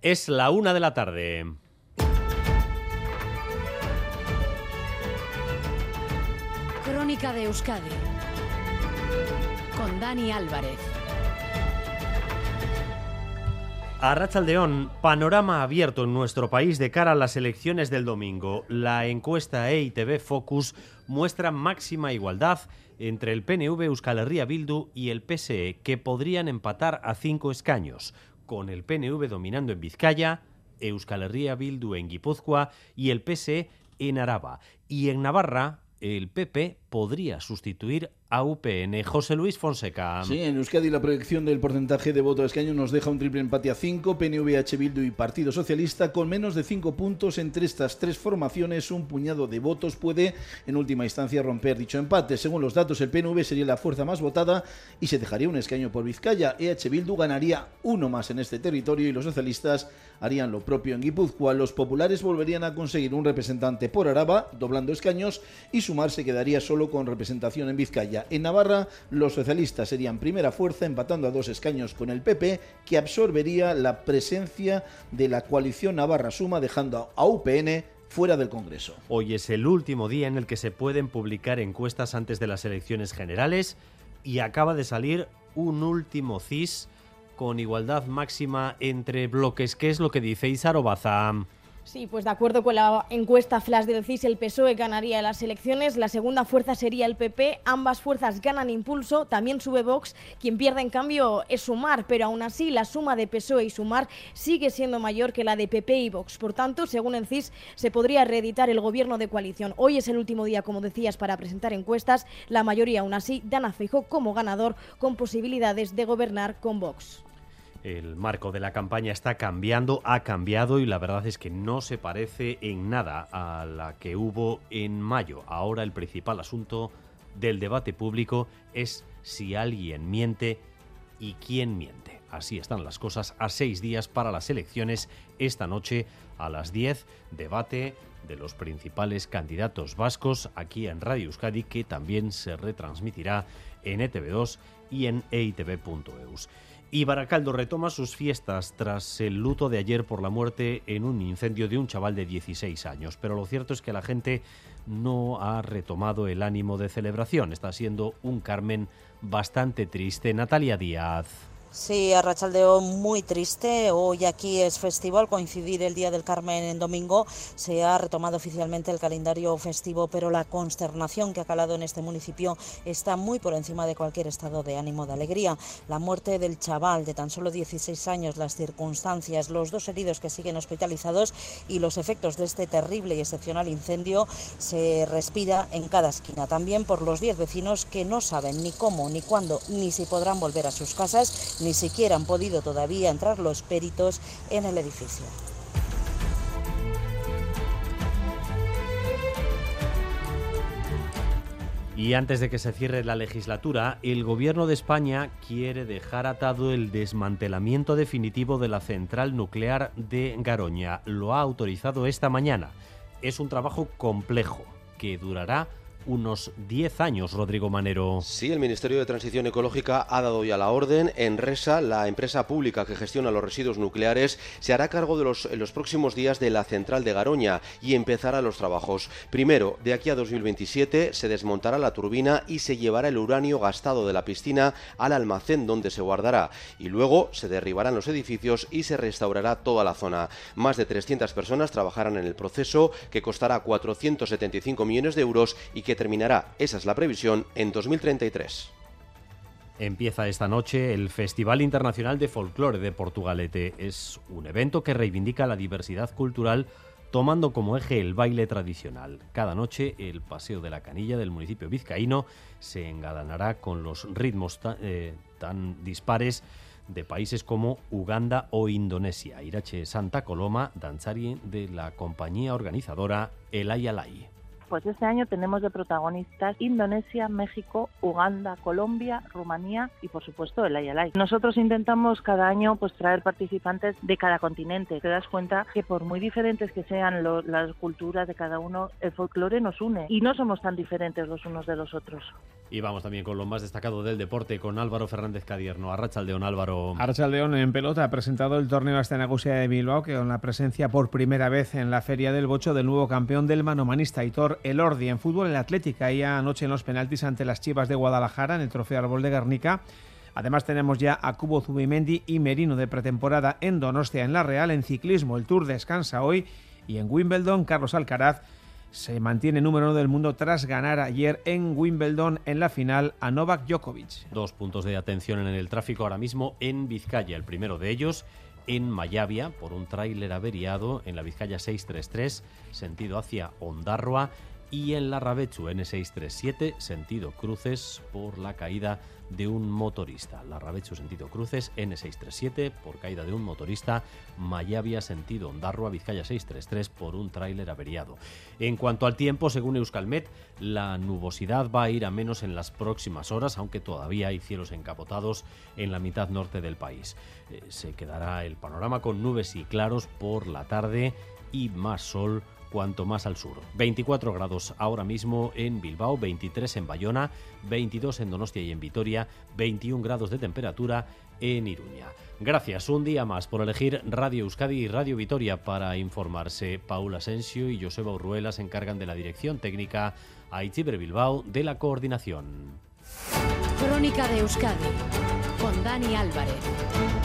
Es la una de la tarde. Crónica de Euskadi con Dani Álvarez. A Rachaldeón, panorama abierto en nuestro país de cara a las elecciones del domingo. La encuesta EITB Focus muestra máxima igualdad entre el PNV Euskal Herria Bildu y el PSE, que podrían empatar a cinco escaños, con el PNV dominando en Vizcaya, Euskal Herria Bildu en Guipúzcoa y el PSE en Araba. Y en Navarra, el PP podría sustituir a UPN. José Luis Fonseca. Sí, en Euskadi la proyección del porcentaje de voto de escaño nos deja un triple empate a 5, PNV, H. Bildu y Partido Socialista, con menos de 5 puntos entre estas tres formaciones. Un puñado de votos puede, en última instancia, romper dicho empate. Según los datos, el PNV sería la fuerza más votada y se dejaría un escaño por Vizcaya. EH Bildu ganaría uno más en este territorio y los socialistas harían lo propio en Guipúzcoa. Los populares volverían a conseguir un representante por Araba, doblando escaños, y Sumar se quedaría solo con representación en Vizcaya. En Navarra, los socialistas serían primera fuerza, empatando a dos escaños con el PP, que absorbería la presencia de la coalición Navarra Suma, dejando a UPN fuera del Congreso. Hoy es el último día en el que se pueden publicar encuestas antes de las elecciones generales y acaba de salir un último CIS con igualdad máxima entre bloques. ¿Qué es lo que dice Isaro Bazán? Sí, pues de acuerdo con la encuesta Flash del CIS, el PSOE ganaría las elecciones, la segunda fuerza sería el PP, ambas fuerzas ganan impulso, también sube Vox, quien pierde en cambio es Sumar, pero aún así la suma de PSOE y Sumar sigue siendo mayor que la de PP y Vox. Por tanto, según el CIS, se podría reeditar el gobierno de coalición. Hoy es el último día, como decías, para presentar encuestas. La mayoría aún así dan a como ganador con posibilidades de gobernar con Vox. El marco de la campaña está cambiando, ha cambiado y la verdad es que no se parece en nada a la que hubo en mayo. Ahora el principal asunto del debate público es si alguien miente y quién miente. Así están las cosas a seis días para las elecciones. Esta noche a las 10, debate de los principales candidatos vascos aquí en Radio Euskadi, que también se retransmitirá en ETV2 y en eitv.eus. Y Baracaldo retoma sus fiestas tras el luto de ayer por la muerte en un incendio de un chaval de 16 años. Pero lo cierto es que la gente no ha retomado el ánimo de celebración. Está siendo un Carmen bastante triste. Natalia Díaz. Sí, Arrachaldeo muy triste. Hoy aquí es festival, coincidir el Día del Carmen en domingo. Se ha retomado oficialmente el calendario festivo, pero la consternación que ha calado en este municipio está muy por encima de cualquier estado de ánimo de alegría. La muerte del chaval de tan solo 16 años, las circunstancias, los dos heridos que siguen hospitalizados y los efectos de este terrible y excepcional incendio se respira en cada esquina. También por los 10 vecinos que no saben ni cómo, ni cuándo, ni si podrán volver a sus casas ni siquiera han podido todavía entrar los peritos en el edificio. Y antes de que se cierre la legislatura, el Gobierno de España quiere dejar atado el desmantelamiento definitivo de la central nuclear de Garoña. Lo ha autorizado esta mañana. Es un trabajo complejo que durará unos 10 años, Rodrigo Manero. Sí, el Ministerio de Transición Ecológica ha dado ya la orden. Enresa, la empresa pública que gestiona los residuos nucleares, se hará cargo de los, en los próximos días de la central de Garoña y empezará los trabajos. Primero, de aquí a 2027 se desmontará la turbina y se llevará el uranio gastado de la piscina al almacén donde se guardará. Y luego se derribarán los edificios y se restaurará toda la zona. Más de 300 personas trabajarán en el proceso que costará 475 millones de euros y que terminará, esa es la previsión, en 2033. Empieza esta noche el Festival Internacional de Folclore de Portugalete. Es un evento que reivindica la diversidad cultural tomando como eje el baile tradicional. Cada noche el Paseo de la Canilla del municipio vizcaíno se engalanará con los ritmos eh, tan dispares de países como Uganda o Indonesia. Irache Santa Coloma, danzari de la compañía organizadora El Ayalay. Pues este año tenemos de protagonistas Indonesia, México, Uganda, Colombia, Rumanía y por supuesto el Ayalay. Nosotros intentamos cada año pues traer participantes de cada continente. Te das cuenta que por muy diferentes que sean las culturas de cada uno, el folclore nos une y no somos tan diferentes los unos de los otros. Y vamos también con lo más destacado del deporte, con Álvaro Fernández Cadierno. Arrachaldeón, Álvaro. Arrachaldeón en pelota ha presentado el torneo Astenagusia de Bilbao, que con la presencia por primera vez en la Feria del Bocho del nuevo campeón del manomanista Hitor Elordi. En fútbol, el Atlética y anoche en los penaltis ante las Chivas de Guadalajara en el Trofeo Árbol de Guernica. Además tenemos ya a Cubo Zubimendi y Merino de pretemporada en Donostia en La Real. En ciclismo el Tour descansa hoy y en Wimbledon Carlos Alcaraz se mantiene número uno del mundo tras ganar ayer en Wimbledon en la final a Novak Djokovic. Dos puntos de atención en el tráfico ahora mismo en Vizcaya. El primero de ellos en Mayavia por un tráiler averiado en la Vizcaya 633, sentido hacia Ondarroa, y en la Rabechu N637, sentido cruces por la caída de un motorista. La Rabechu sentido cruces N637 por caída de un motorista. Mayavia sentido Ondarroa Vizcaya 633 por un tráiler averiado. En cuanto al tiempo, según Euskalmet, la nubosidad va a ir a menos en las próximas horas, aunque todavía hay cielos encapotados en la mitad norte del país. Eh, se quedará el panorama con nubes y claros por la tarde y más sol cuanto más al sur. 24 grados ahora mismo en Bilbao, 23 en Bayona, 22 en Donostia y en Vitoria, 21 grados de temperatura en Iruña. Gracias un día más por elegir Radio Euskadi y Radio Vitoria para informarse. Paula Asensio y Joseba Urruela se encargan de la dirección técnica, Aichiber Bilbao de la coordinación. Crónica de Euskadi con Dani Álvarez.